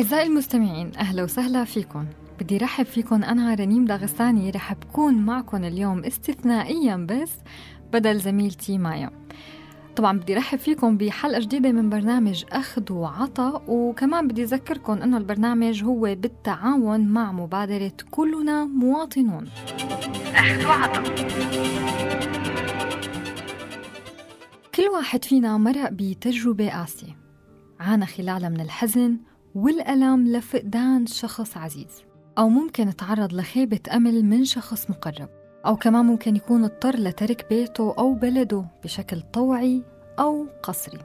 أعزائي المستمعين أهلا وسهلا فيكم. بدي رحب فيكم أنا رنيم داغستاني رح بكون معكم اليوم استثنائيا بس بدل زميلتي مايا. طبعا بدي رحب فيكم بحلقة جديدة من برنامج أخذ وعطا وكمان بدي أذكركم أنه البرنامج هو بالتعاون مع مبادرة كلنا مواطنون. أخذ وعطا. كل واحد فينا مرق بتجربة قاسية عانى خلالها من الحزن والألم لفقدان شخص عزيز أو ممكن تعرض لخيبة أمل من شخص مقرب أو كمان ممكن يكون اضطر لترك بيته أو بلده بشكل طوعي أو قسري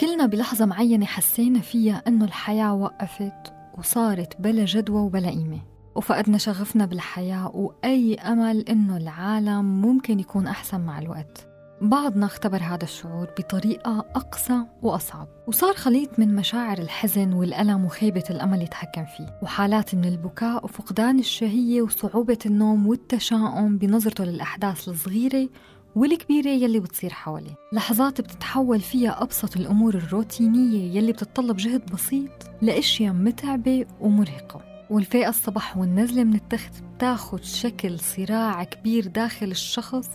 كلنا بلحظة معينة حسينا فيها إنه الحياة وقفت وصارت بلا جدوى وبلا قيمة وفقدنا شغفنا بالحياة وأي أمل إنه العالم ممكن يكون أحسن مع الوقت. بعضنا اختبر هذا الشعور بطريقة أقسى وأصعب وصار خليط من مشاعر الحزن والألم وخيبة الأمل يتحكم فيه وحالات من البكاء وفقدان الشهية وصعوبة النوم والتشاؤم بنظرته للأحداث الصغيرة والكبيرة يلي بتصير حواليه. لحظات بتتحول فيها أبسط الأمور الروتينية يلي بتتطلب جهد بسيط لأشياء متعبة ومرهقة. والفيقة الصبح والنزلة من التخت بتاخد شكل صراع كبير داخل الشخص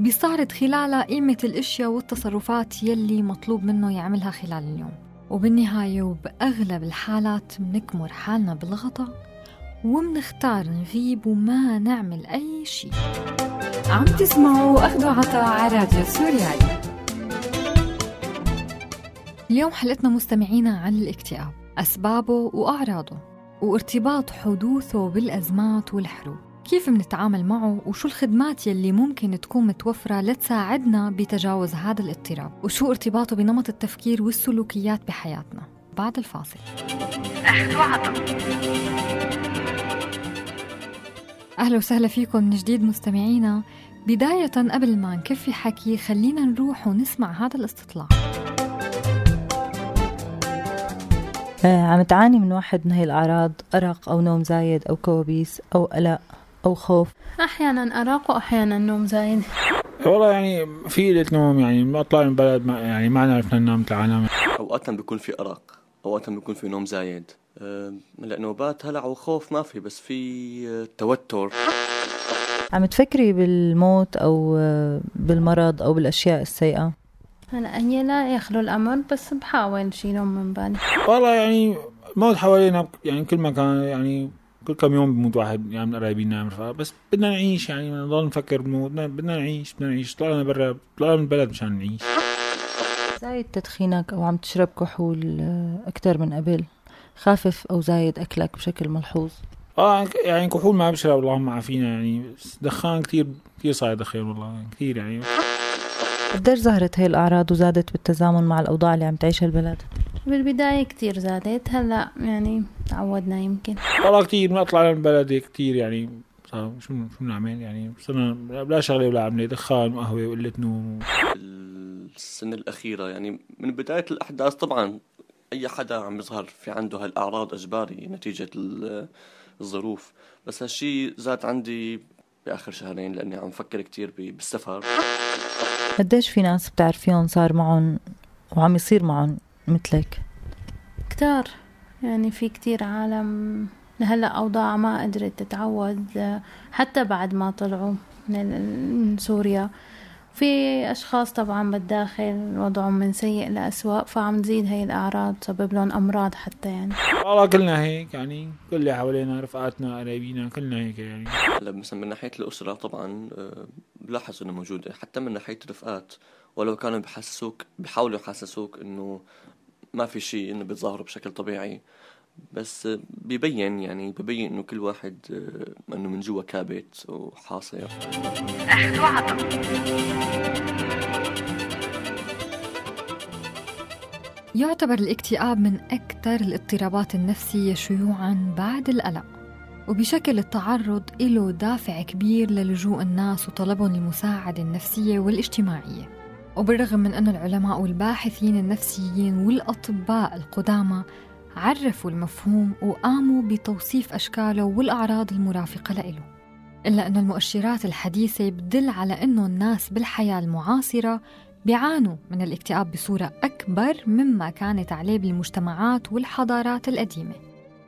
بيستعرض خلالها قيمة الأشياء والتصرفات يلي مطلوب منه يعملها خلال اليوم. وبالنهاية وبأغلب الحالات منكمر حالنا بالغطاء ومنختار نغيب وما نعمل أي شيء. عم تسمعوا أخذوا عطاء على راديو سوريالي. اليوم حلقتنا مستمعينا عن الاكتئاب أسبابه وأعراضه وارتباط حدوثه بالأزمات والحروب. كيف منتعامل معه وشو الخدمات يلي ممكن تكون متوفرة لتساعدنا بتجاوز هذا الاضطراب؟ وشو ارتباطه بنمط التفكير والسلوكيات بحياتنا؟ بعد الفاصل. أهلا وسهلا فيكم من جديد مستمعينا. بداية قبل ما نكفي حكي خلينا نروح ونسمع هذا الاستطلاع. آه، عم تعاني من واحد من هي الأعراض أرق أو نوم زايد أو كوابيس أو قلق. أو خوف أحيانا أرق وأحيانا نوم زايد. والله يعني في قلة نوم يعني ما طلع من بلد ما يعني ما نعرف ننام تعالى أوقات بيكون في أرق أوقات بيكون في نوم زايد. أه لا نوبات هلع وخوف ما في بس في آه، توتر. عم تفكري بالموت أو آه، بالمرض أو بالأشياء السيئة؟ هلا هي لا يخلو الأمر بس بحاول شيلهم من بالي والله يعني الموت حوالينا يعني كل مكان يعني كل كم يوم بموت واحد يعني من قرايبينا يعني بس بدنا نعيش يعني نضل نفكر بالموت بدنا نعيش بدنا نعيش. طلعنا برا طلعنا من البلد مشان نعيش. زايد تدخينك أو عم تشرب كحول آه، أكثر من قبل خافف أو زايد أكلك بشكل ملحوظ؟ آه يعني كحول ما بشرب اللهم عافينا يعني. بس دخان كثير كثير صاير دخين والله كثير يعني. قديش ظهرت هي الأعراض وزادت بالتزامن مع الأوضاع اللي عم تعيشها البلد؟ بالبداية كتير زادت هلأ يعني تعودنا يمكن. والله كتير ما طلعنا من البلد كتير يعني. صار شو شو بنعمل يعني؟ صرنا لا شغلة ولا عملة دخان وقهوة وقلة نوم. السنة الأخيرة يعني من بداية الأحداث طبعا أي حدا عم يظهر في عنده هالأعراض إجباري نتيجة الظروف بس هالشي زاد عندي بآخر شهرين لأني عم فكر كتير بالسفر. قديش في ناس بتعرفيهم صار معهم وعم يصير معهم مثلك. كتار. يعني في كتير عالم. لهلا أوضاع ما قدرت تتعود حتى بعد ما طلعوا من سوريا. في أشخاص طبعا بالداخل وضعهم من سيء لأسوأ فعم تزيد هاي الأعراض تسبب لهم أمراض حتى يعني. والله كلنا هيك يعني كل اللي حوالينا رفقاتنا قرايبينا كلنا هيك يعني. هلا مثلا من ناحية الأسرة طبعا آه، بلاحظ إنه موجودة. حتى من ناحية الرفقات ولو كانوا بحسسوك بيحاولوا يحسسوك إنه ما في شيء إنه بيتظاهروا بشكل طبيعي بس ببين يعني ببين إنه كل واحد آه، إنه من جوا كابت وحاصر. يعتبر الاكتئاب من أكثر الاضطرابات النفسية شيوعا بعد القلق وبشكل التعرض له دافع كبير للجوء الناس وطلبهم المساعدة النفسية والاجتماعية. وبالرغم من أن العلماء والباحثين النفسيين والأطباء القدامى عرفوا المفهوم وقاموا بتوصيف أشكاله والأعراض المرافقة له إلا أن المؤشرات الحديثة بتدل على أنه الناس بالحياة المعاصرة بيعانوا من الاكتئاب بصورة أكبر مما كانت عليه بالمجتمعات والحضارات القديمة.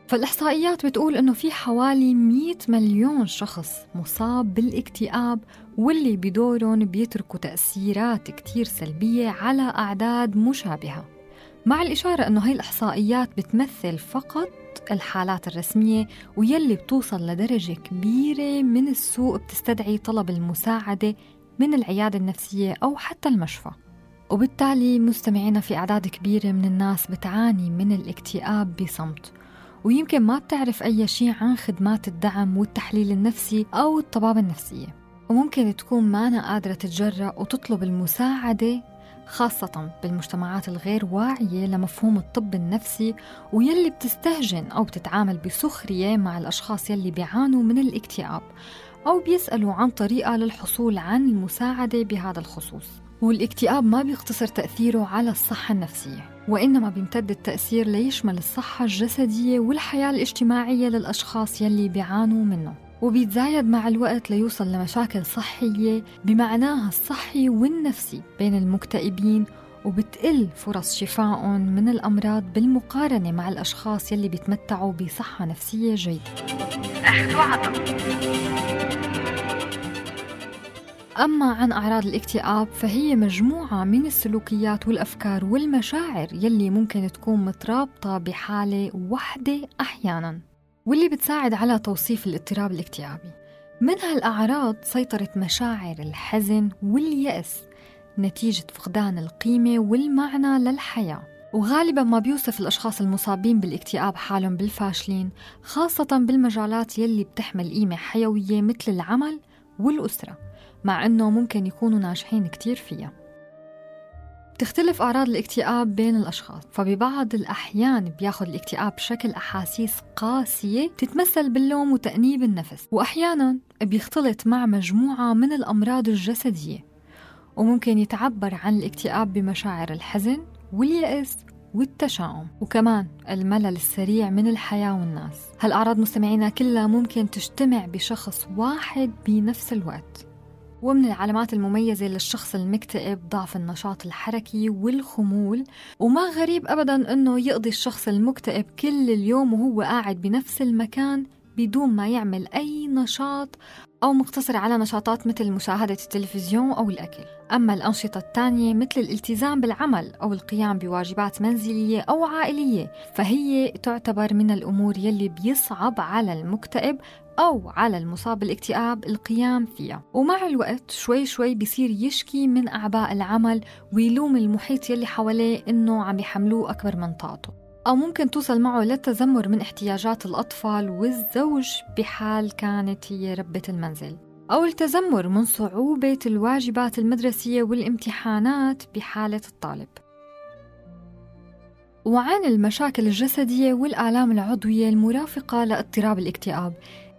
فالإحصائيات بتقول إنه في حوالي 100 مليون شخص مصاب بالاكتئاب واللي بدورهم بيتركوا تأثيرات كتير سلبية على أعداد مشابهة. مع الإشارة إنه هاي الإحصائيات بتمثل فقط الحالات الرسمية ويلي بتوصل لدرجة كبيرة من السوء بتستدعي طلب المساعدة من العيادة النفسية أو حتى المشفى. وبالتالي مستمعينا في أعداد كبيرة من الناس بتعاني من الاكتئاب بصمت. ويمكن ما بتعرف أي شيء عن خدمات الدعم والتحليل النفسي أو الطبابة النفسية. وممكن تكون مانا قادرة تتجرأ وتطلب المساعدة خاصة بالمجتمعات الغير واعية لمفهوم الطب النفسي ويلي بتستهجن أو بتتعامل بسخرية مع الأشخاص يلي بيعانوا من الاكتئاب أو بيسألوا عن طريقة للحصول عن المساعدة بهذا الخصوص. والإكتئاب ما بيقتصر تأثيره على الصحة النفسية. وإنما بيمتد التأثير ليشمل الصحة الجسدية والحياة الاجتماعية للأشخاص يلي بيعانوا منه. وبيتزايد مع الوقت ليوصل لمشاكل صحية بمعناها الصحي والنفسي بين المكتئبين وبتقل فرص شفائهم من الأمراض بالمقارنة مع الأشخاص يلي بيتمتعوا بصحة نفسية جيدة. أخذ أما عن أعراض الاكتئاب فهي مجموعة من السلوكيات والأفكار والمشاعر يلي ممكن تكون مترابطة بحالة وحدة أحياناً واللي بتساعد على توصيف الاضطراب الاكتئابي. من هالأعراض سيطرة مشاعر الحزن واليأس نتيجة فقدان القيمة والمعنى للحياة. وغالبا ما بيوصف الأشخاص المصابين بالاكتئاب حالهم بالفاشلين خاصة بالمجالات يلي بتحمل قيمة حيوية مثل العمل والأسرة. مع أنه ممكن يكونوا ناجحين كتير فيها. بتختلف أعراض الاكتئاب بين الأشخاص فببعض الأحيان بياخد الاكتئاب شكل أحاسيس قاسية تتمثل باللوم وتأنيب النفس وأحيانا بيختلط مع مجموعة من الأمراض الجسدية وممكن يتعبر عن الاكتئاب بمشاعر الحزن واليأس والتشاؤم وكمان الملل السريع من الحياة والناس. هالأعراض مستمعينا كلها ممكن تجتمع بشخص واحد بنفس الوقت. ومن العلامات المميزة للشخص المكتئب ضعف النشاط الحركي والخمول وما غريب أبدا أنه يقضي الشخص المكتئب كل اليوم وهو قاعد بنفس المكان بدون ما يعمل أي نشاط أو مقتصر على نشاطات مثل مشاهدة التلفزيون أو الأكل. أما الأنشطة الثانية مثل الالتزام بالعمل أو القيام بواجبات منزلية أو عائلية فهي تعتبر من الأمور يلي بيصعب على المكتئب أو على المصاب بالاكتئاب القيام فيها. ومع الوقت شوي شوي بيصير يشكي من أعباء العمل ويلوم المحيط يلي حواليه إنه عم يحملوه أكبر من طاقته. أو ممكن توصل معه للتذمر من احتياجات الأطفال والزوج بحال كانت هي ربة المنزل. أو التذمر من صعوبة الواجبات المدرسية والامتحانات بحالة الطالب. وعن المشاكل الجسدية والآلام العضوية المرافقة لإضطراب الاكتئاب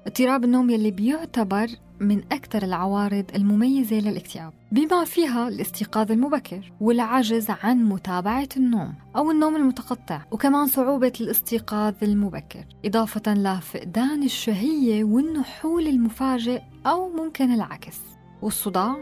اضطراب النوم يلي بيعتبر من أكثر العوارض المميزة للاكتئاب بما فيها الاستيقاظ المبكر والعجز عن متابعة النوم أو النوم المتقطع وكمان صعوبة الاستيقاظ المبكر إضافة لفقدان الشهية والنحول المفاجئ أو ممكن العكس والصداع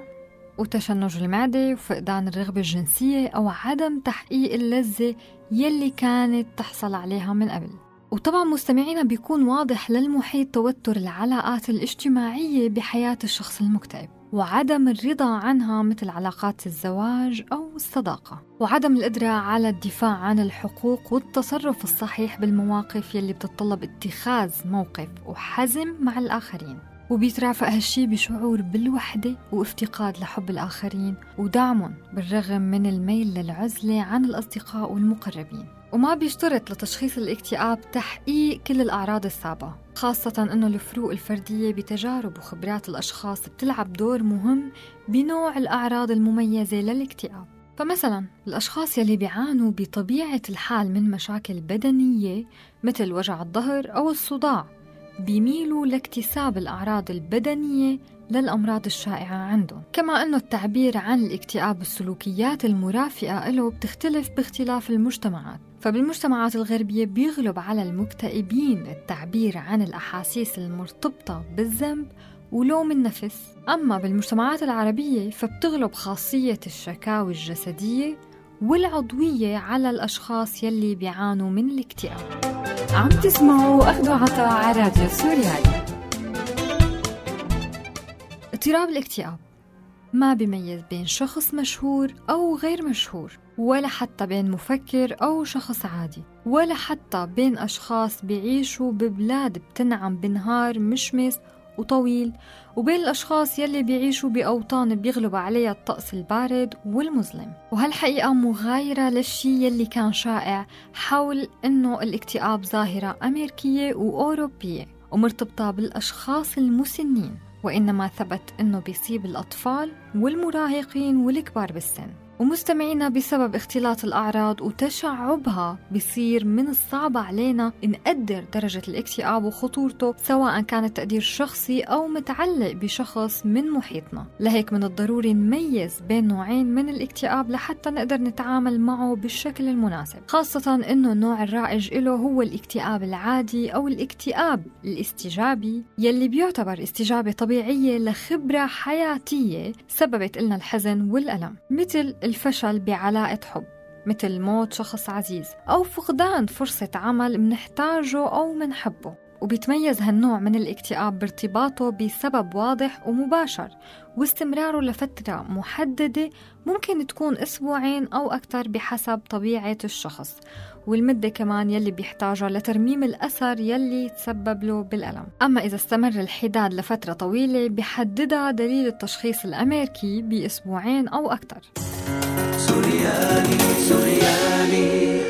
وتشنج المعدة وفقدان الرغبة الجنسية أو عدم تحقيق اللذة يلي كانت تحصل عليها من قبل. وطبعا مستمعينا بيكون واضح للمحيط توتر العلاقات الاجتماعية بحياة الشخص المكتئب وعدم الرضا عنها مثل علاقات الزواج أو الصداقة وعدم القدرة على الدفاع عن الحقوق والتصرف الصحيح بالمواقف يلي بتتطلب اتخاذ موقف وحزم مع الآخرين. وبيترافق هالشي بشعور بالوحدة وافتقاد لحب الآخرين ودعمهم بالرغم من الميل للعزلة عن الأصدقاء والمقربين. وما بيشترط لتشخيص الاكتئاب تحقيق كل الأعراض السابقة خاصة أنه الفروق الفردية بتجارب وخبرات الأشخاص بتلعب دور مهم بنوع الأعراض المميزة للاكتئاب. فمثلا الأشخاص يلي بيعانوا بطبيعة الحال من مشاكل بدنية مثل وجع الظهر أو الصداع بيميلوا لاكتساب الأعراض البدنية للأمراض الشائعة عندهم. كما أنه التعبير عن الاكتئاب السلوكيات المرافقة له بتختلف باختلاف المجتمعات. فبالمجتمعات الغربية بيغلب على المكتئبين التعبير عن الأحاسيس المرتبطة بالذنب ولوم النفس. أما بالمجتمعات العربية فبتغلب خاصية الشكاوي الجسدية والعضوية على الأشخاص يلي بيعانوا من الاكتئاب. عم تسمعوا أخذوا عطاء على راديو سوريالي. اضطراب الاكتئاب ما بيميز بين شخص مشهور أو غير مشهور ولا حتى بين مفكر أو شخص عادي ولا حتى بين أشخاص بيعيشوا ببلاد بتنعم بنهار مشمس وطويل وبين الأشخاص يلي بيعيشوا بأوطان بيغلب عليها الطقس البارد والمظلم. وهالحقيقة مغايرة للشي يلي كان شائع حول أنه الاكتئاب ظاهرة أمريكية وأوروبية ومرتبطة بالأشخاص المسنين وإنما ثبت أنه بيصيب الأطفال والمراهقين والكبار بالسن. ومستمعينا بسبب اختلاط الأعراض وتشعبها بصير من الصعب علينا نقدر درجة الاكتئاب وخطورته سواء كان التقدير شخصي أو متعلق بشخص من محيطنا. لهيك من الضروري نميز بين نوعين من الاكتئاب لحتى نقدر نتعامل معه بالشكل المناسب. خاصة أنه النوع الرائج له هو الاكتئاب العادي أو الاكتئاب الاستجابي يلي بيعتبر استجابة طبيعية لخبرة حياتية سببت لنا الحزن والألم. مثل الفشل بعلاقة حب مثل موت شخص عزيز أو فقدان فرصة عمل منحتاجه أو منحبه. وبيتميز هالنوع من الاكتئاب بارتباطه بسبب واضح ومباشر واستمراره لفترة محددة ممكن تكون أسبوعين أو أكثر بحسب طبيعة الشخص والمدة كمان يلي بيحتاجها لترميم الأثر يلي تسبب له بالألم. أما إذا استمر الحداد لفترة طويلة بحددها دليل التشخيص الأمريكي بأسبوعين أو أكثر. سوريالي سوريالي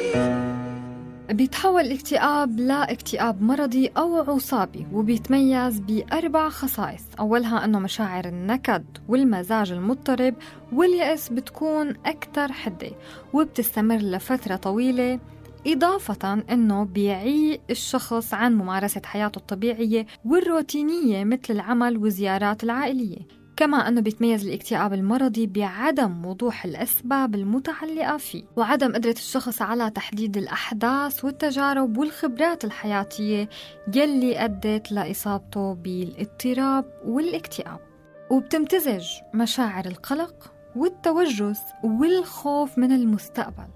بيتحول الاكتئاب لاكتئاب مرضي أو عصابي وبيتميز بأربع خصائص. أولها أنه مشاعر النكد والمزاج المضطرب واليأس بتكون أكثر حدة وبتستمر لفترة طويلة. إضافة أنه بيعي الشخص عن ممارسة حياته الطبيعية والروتينية مثل العمل والزيارات العائلية. كما أنه بيتميز الاكتئاب المرضي بعدم وضوح الأسباب المتعلقة فيه وعدم قدرة الشخص على تحديد الأحداث والتجارب والخبرات الحياتية يلي أدت لإصابته بالاضطراب والاكتئاب. وبتمتزج مشاعر القلق والتوجس والخوف من المستقبل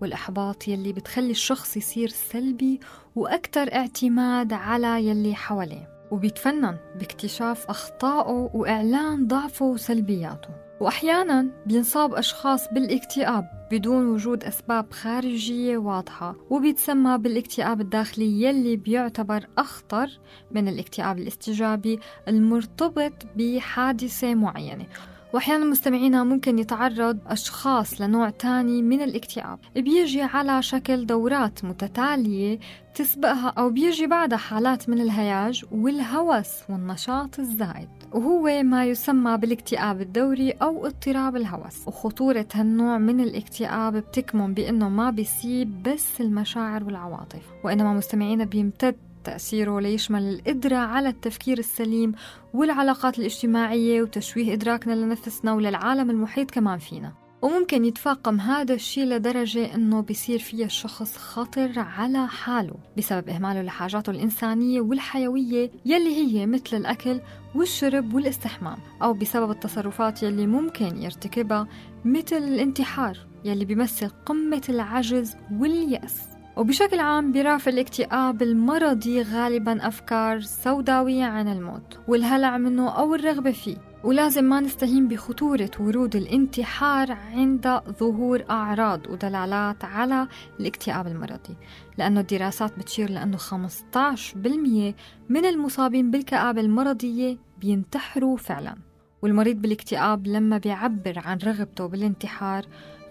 والإحباط يلي بتخلي الشخص يصير سلبي وأكثر اعتماد على يلي حواليه. وبيتفنن باكتشاف أخطائه وإعلان ضعفه وسلبياته. وأحيانا بينصاب أشخاص بالاكتئاب بدون وجود أسباب خارجية واضحة وبيتسمى بالاكتئاب الداخلي يلي بيعتبر أخطر من الاكتئاب الاستجابي المرتبط بحادثة معينة. وأحيانا مستمعينا ممكن يتعرض أشخاص لنوع تاني من الاكتئاب. بيجي على شكل دورات متتالية تسبقها أو بيجي بعدها حالات من الهياج والهوس والنشاط الزائد. وهو ما يسمى بالاكتئاب الدوري أو اضطراب الهوس. وخطورة هالنوع من الاكتئاب بتكمن بأنه ما بيسيب بس المشاعر والعواطف وإنما مستمعينا بيمتد تأثيره ليشمل القدرة على التفكير السليم والعلاقات الاجتماعية وتشويه إدراكنا لنفسنا وللعالم المحيط كمان فينا. وممكن يتفاقم هذا الشيء لدرجة أنه بيصير فيه الشخص خطر على حاله بسبب إهماله لحاجاته الإنسانية والحيوية يلي هي مثل الأكل والشرب والاستحمام أو بسبب التصرفات يلي ممكن يرتكبها مثل الانتحار يلي بيمثل قمة العجز واليأس. وبشكل عام بيرافق الاكتئاب المرضي غالبا أفكار سوداوية عن الموت والهلع منه أو الرغبة فيه. ولازم ما نستهين بخطورة ورود الانتحار عند ظهور أعراض ودلالات على الاكتئاب المرضي. لأنه الدراسات بتشير لأنه 15% من المصابين بالكآبة المرضية بينتحروا فعلا. والمريض بالاكتئاب لما بيعبر عن رغبته بالانتحار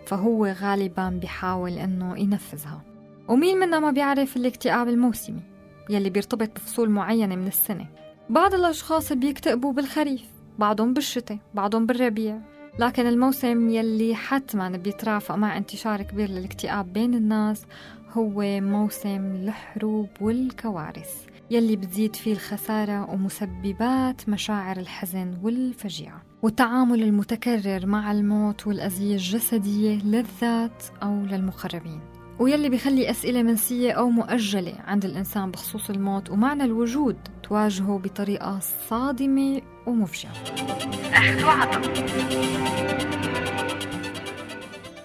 فهو غالبا بيحاول أنه ينفذها. ومين منا ما بيعرف الاكتئاب الموسمي يلي بيرتبط بفصول معينة من السنة؟ بعض الأشخاص بيكتئبوا بالخريف بعضهم بالشتاء بعضهم بالربيع. لكن الموسم يلي حتما بيترافق مع انتشار كبير للاكتئاب بين الناس هو موسم الحروب والكوارث يلي بتزيد فيه الخسارة ومسببات مشاعر الحزن والفجيعة. والتعامل المتكرر مع الموت والأذية الجسدية للذات أو للمقربين ويلي بيخلي أسئلة منسية أو مؤجلة عند الإنسان بخصوص الموت ومعنى الوجود تواجهه بطريقة صادمة ومفجعة.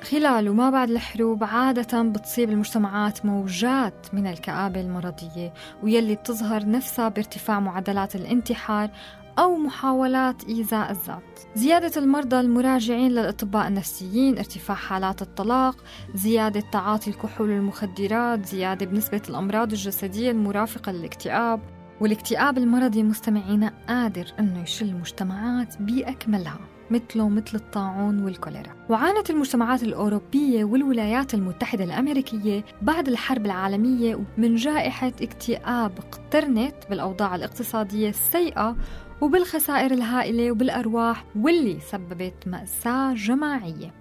خلال وما بعد الحروب عادة بتصيب المجتمعات موجات من الكآبة المرضية ويلي بتظهر نفسها بارتفاع معدلات الانتحار أو محاولات إيذاء الذات. زيادة المرضى المراجعين للأطباء النفسيين ارتفاع حالات الطلاق زيادة تعاطي الكحول والمخدرات زيادة بنسبة الأمراض الجسدية المرافقة للاكتئاب والاكتئاب المرضي مستمعينا قادر أنه يشل المجتمعات بأكملها. مثله مثل الطاعون والكوليرا. وعانت المجتمعات الأوروبية والولايات المتحدة الأمريكية بعد الحرب العالمية من جائحة اكتئاب اقترنت بالأوضاع الاقتصادية السيئة وبالخسائر الهائلة وبالأرواح واللي سببت مأساة جماعية.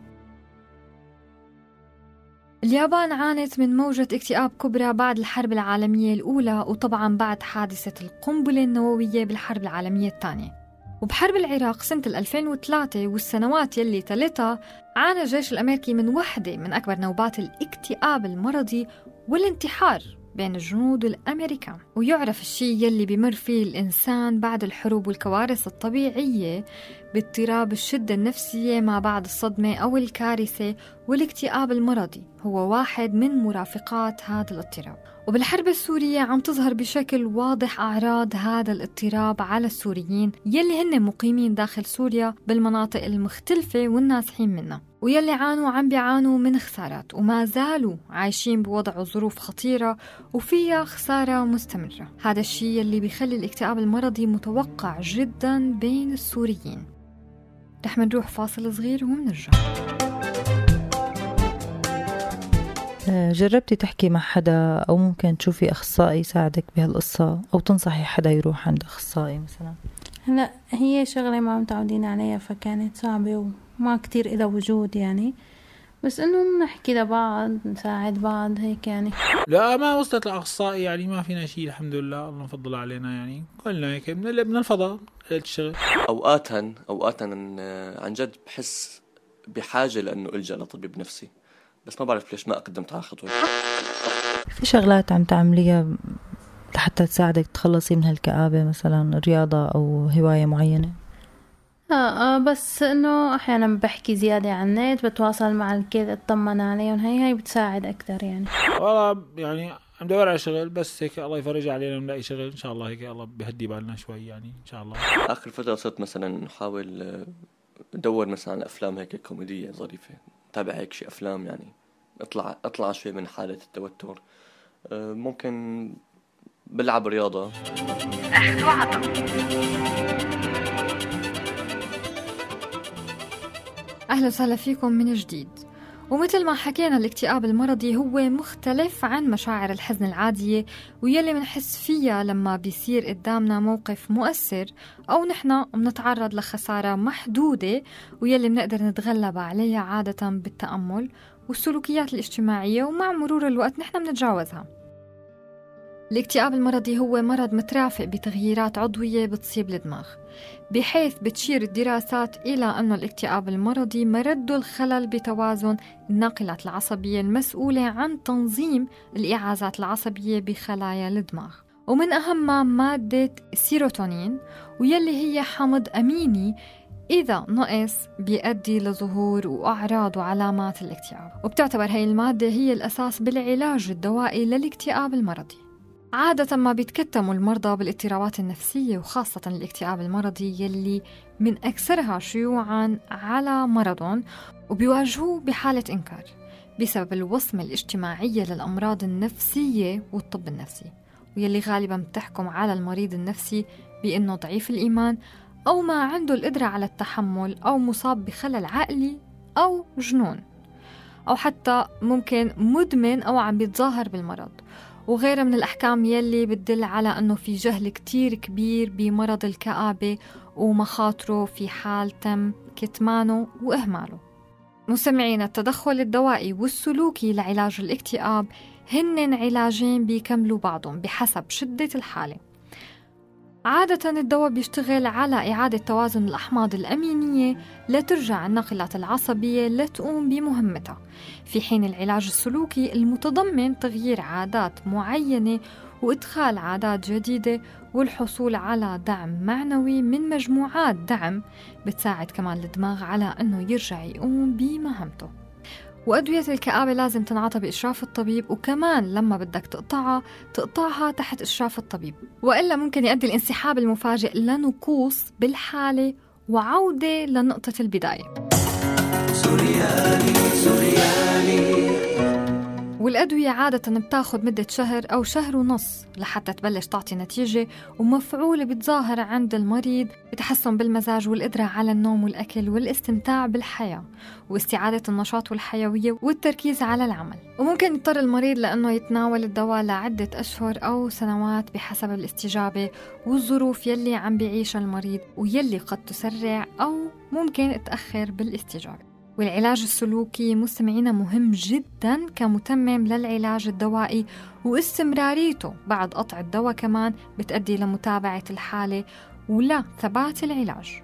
اليابان عانت من موجة اكتئاب كبرى بعد الحرب العالمية الأولى وطبعا بعد حادثة القنبلة النووية بالحرب العالمية الثانية. وبحرب العراق سنة 2003 والسنوات يلي تلتها عانى الجيش الأمريكي من وحدة من أكبر نوبات الاكتئاب المرضي والانتحار بين الجنود الأمريكان. ويعرف الشيء يلي بمر فيه الإنسان بعد الحروب والكوارث الطبيعية باضطراب الشدة النفسية ما بعد الصدمة أو الكارثة والاكتئاب المرضي. هو واحد من مرافقات هذا الاضطراب. وبالحرب السورية عم تظهر بشكل واضح أعراض هذا الاضطراب على السوريين يلي هن مقيمين داخل سوريا بالمناطق المختلفة والنازحين منها. ويلي عانوا عم بيعانوا من خسارات وما زالوا عايشين بوضع وظروف خطيرة وفيها خسارة مستمرة. هذا الشيء يلي بيخلي الاكتئاب المرضي متوقع جدا بين السوريين. رح منروح فاصل صغير ومنرجع آه، جربتي تحكي مع حدا أو ممكن تشوفي أخصائي يساعدك بهالقصة؟ أو تنصحي حدا يروح عند أخصائي مثلا؟ هلا هي شغلة ما متعودين عليها فكانت صعبة وما كتير إلها وجود يعني. بس إنه نحكي لبعض نساعد بعض هيك يعني. لا ما وصلت لأخصائي يعني ما فينا شيء الحمد لله الله مفضل علينا يعني. كلنا هيك من الفضاء الشغل اوقاتا اوقاتا عن جد بحس بحاجة لأنه ألجأ لطبيب نفسي. بس ما بعرف ليش ما قدمت على خطوة. في شغلات عم تعمليها لحتى تساعدك تخلصي من هالكآبة مثلا رياضة أو هواية معينة؟ آه, آه بس إنه أحيانا بحكي زيادة عن النت بتواصل مع الكل اطمن عليهم هي هي بتساعد أكثر يعني. والله يعني عم دور على شغل بس هيك الله يفرج علينا ونلاقي شغل. إن شاء الله هيك الله بهدي بالنا شوي يعني إن شاء الله. آخر فترة صرت مثلا نحاول ندور مثلا على أفلام هيك كوميدية ظريفة. تابع هيك شي أفلام يعني أطلع أطلع شوي من حالة التوتر. آه، ممكن بلعب رياضة. أخذ وعطا أهلا وسهلا فيكم من جديد. ومثل ما حكينا الاكتئاب المرضي هو مختلف عن مشاعر الحزن العادية ويلي منحس فيها لما بيصير قدامنا موقف مؤثر أو نحن منتعرض لخسارة محدودة ويلي بنقدر نتغلب عليها عادة بالتأمل والسلوكيات الاجتماعية ومع مرور الوقت نحن بنتجاوزها الاكتئاب المرضي هو مرض مترافق بتغييرات عضوية بتصيب الدماغ. بحيث بتشير الدراسات إلى أن الاكتئاب المرضي مرد الخلل بتوازن الناقلات العصبية المسؤولة عن تنظيم الإعازات العصبية بخلايا الدماغ. ومن أهمها مادة السيروتونين ويلي هي حمض أميني إذا نقص بيؤدي لظهور وأعراض وعلامات الاكتئاب. وبتعتبر هي المادة هي الأساس بالعلاج الدوائي للاكتئاب المرضي. عادة ما بيتكتموا المرضى بالاضطرابات النفسية وخاصة الاكتئاب المرضي يلي من أكثرها شيوعا على مرضهم وبيواجهوه بحالة إنكار بسبب الوصمة الاجتماعية للأمراض النفسية والطب النفسي. ويلي غالبا بتحكم على المريض النفسي بأنه ضعيف الإيمان أو ما عنده القدرة على التحمل أو مصاب بخلل عقلي أو جنون أو حتى ممكن مدمن أو عم بيتظاهر بالمرض. وغيرها من الأحكام يلي بتدل على أنه في جهل كتير كبير بمرض الكآبة ومخاطره في حال تم كتمانه وإهماله. مستمعين التدخل الدوائي والسلوكي لعلاج الاكتئاب هن علاجين بيكملوا بعضهم بحسب شدة الحالة. عادة الدواء بيشتغل على إعادة توازن الأحماض الأمينية لترجع الناقلات العصبية لتقوم بمهمتها. في حين العلاج السلوكي المتضمن تغيير عادات معينة وإدخال عادات جديدة والحصول على دعم معنوي من مجموعات دعم بتساعد كمان الدماغ على أنه يرجع يقوم بمهمته. وأدوية الكآبة لازم تنعطى بإشراف الطبيب وكمان لما بدك تقطعها تقطعها تحت إشراف الطبيب. وإلا ممكن يؤدي الانسحاب المفاجئ لنقوص بالحالة وعودة لنقطة البداية. سوريالي سوريالي. والأدوية عادة بتاخد مدة شهر أو شهر ونص لحتى تبلش تعطي نتيجة ومفعولة بتظاهر عند المريض بتحسن بالمزاج والقدرة على النوم والأكل والاستمتاع بالحياة واستعادة النشاط والحيوية والتركيز على العمل. وممكن يضطر المريض لأنه يتناول الدواء لعدة أشهر أو سنوات بحسب الاستجابة والظروف يلي عم بيعيشها المريض ويلي قد تسرع أو ممكن تأخر بالاستجابة. والعلاج السلوكي مستمعينا مهم جدا كمتمم للعلاج الدوائي واستمراريته بعد قطع الدواء كمان بتأدي لمتابعة الحالة ولا ثبات العلاج.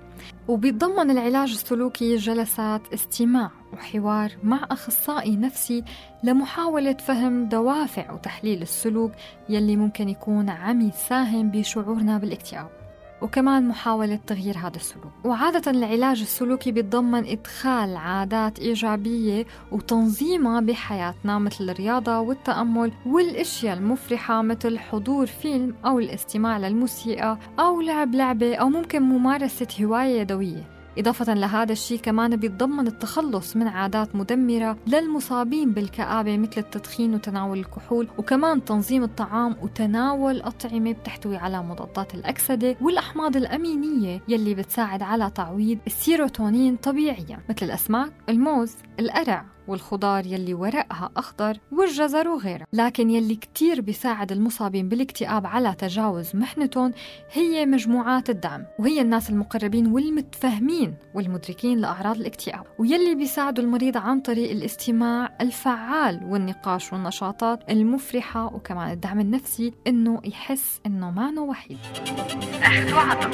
وبيتضمن العلاج السلوكي جلسات استماع وحوار مع أخصائي نفسي لمحاولة فهم دوافع وتحليل السلوك يلي ممكن يكون عم يساهم بشعورنا بالاكتئاب. وكمان محاولة تغيير هذا السلوك. وعادة العلاج السلوكي بيتضمن إدخال عادات إيجابية وتنظيمها بحياتنا مثل الرياضة والتأمل والأشياء المفرحة مثل حضور فيلم أو الاستماع للموسيقى أو لعب لعبة أو ممكن ممارسة هواية يدوية. إضافة لهذا الشيء كمان بيتضمن التخلص من عادات مدمرة للمصابين بالكآبة مثل التدخين وتناول الكحول وكمان تنظيم الطعام وتناول أطعمة بتحتوي على مضادات الأكسدة والأحماض الأمينية يلي بتساعد على تعويض السيروتونين طبيعيا مثل الأسماك الموز القرع. والخضار يلي ورقها أخضر والجزر وغيرها. لكن يلي كتير بيساعد المصابين بالاكتئاب على تجاوز محنتهم هي مجموعات الدعم وهي الناس المقربين والمتفهمين والمدركين لأعراض الاكتئاب. ويلي بيساعدوا المريض عن طريق الاستماع الفعال والنقاش والنشاطات المفرحة وكمان الدعم النفسي إنه يحس إنه ما وحيد. أخذ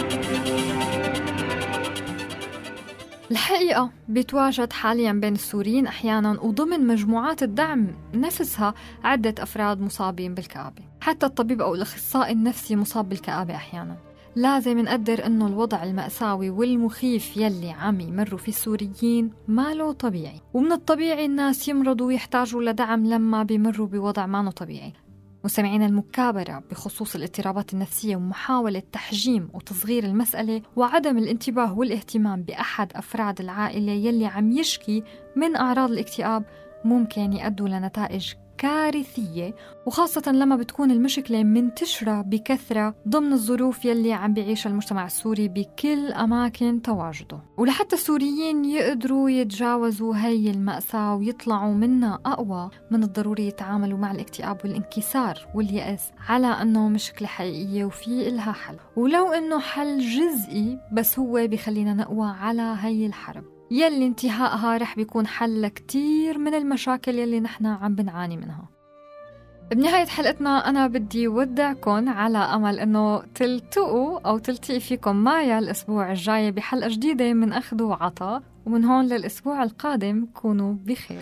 الحقيقة بيتواجد حاليا بين السوريين أحيانا وضمن مجموعات الدعم نفسها عدة أفراد مصابين بالكآبة. حتى الطبيب أو الأخصائي النفسي مصاب بالكآبة أحيانا. لازم نقدر إنه الوضع المأساوي والمخيف يلي عم يمروا فيه السوريين ما له طبيعي. ومن الطبيعي الناس يمرضوا ويحتاجوا لدعم لما بيمروا بوضع ما طبيعي. مستمعينا المكابرة بخصوص الاضطرابات النفسية ومحاولة تحجيم وتصغير المسألة وعدم الانتباه والاهتمام بأحد أفراد العائلة يلي عم يشكي من أعراض الاكتئاب ممكن يؤدوا لنتائج كارثية وخاصة لما بتكون المشكلة منتشرة بكثرة ضمن الظروف يلي عم بيعيشها المجتمع السوري بكل أماكن تواجده. ولحتى السوريين يقدروا يتجاوزوا هي المأساة ويطلعوا منها أقوى من الضروري يتعاملوا مع الاكتئاب والانكسار واليأس على أنه مشكلة حقيقية وفي إلها حل. ولو أنه حل جزئي بس هو بخلينا نقوى على هي الحرب. يلي انتهائها رح بيكون حل كتير من المشاكل يلي نحن عم بنعاني منها. بنهاية حلقتنا أنا بدي ودعكم على أمل أنه تلتقوا أو تلتقي فيكم معي الأسبوع الجاي بحلقة جديدة من أخذ وعطاء ومن هون للأسبوع القادم كونوا بخير.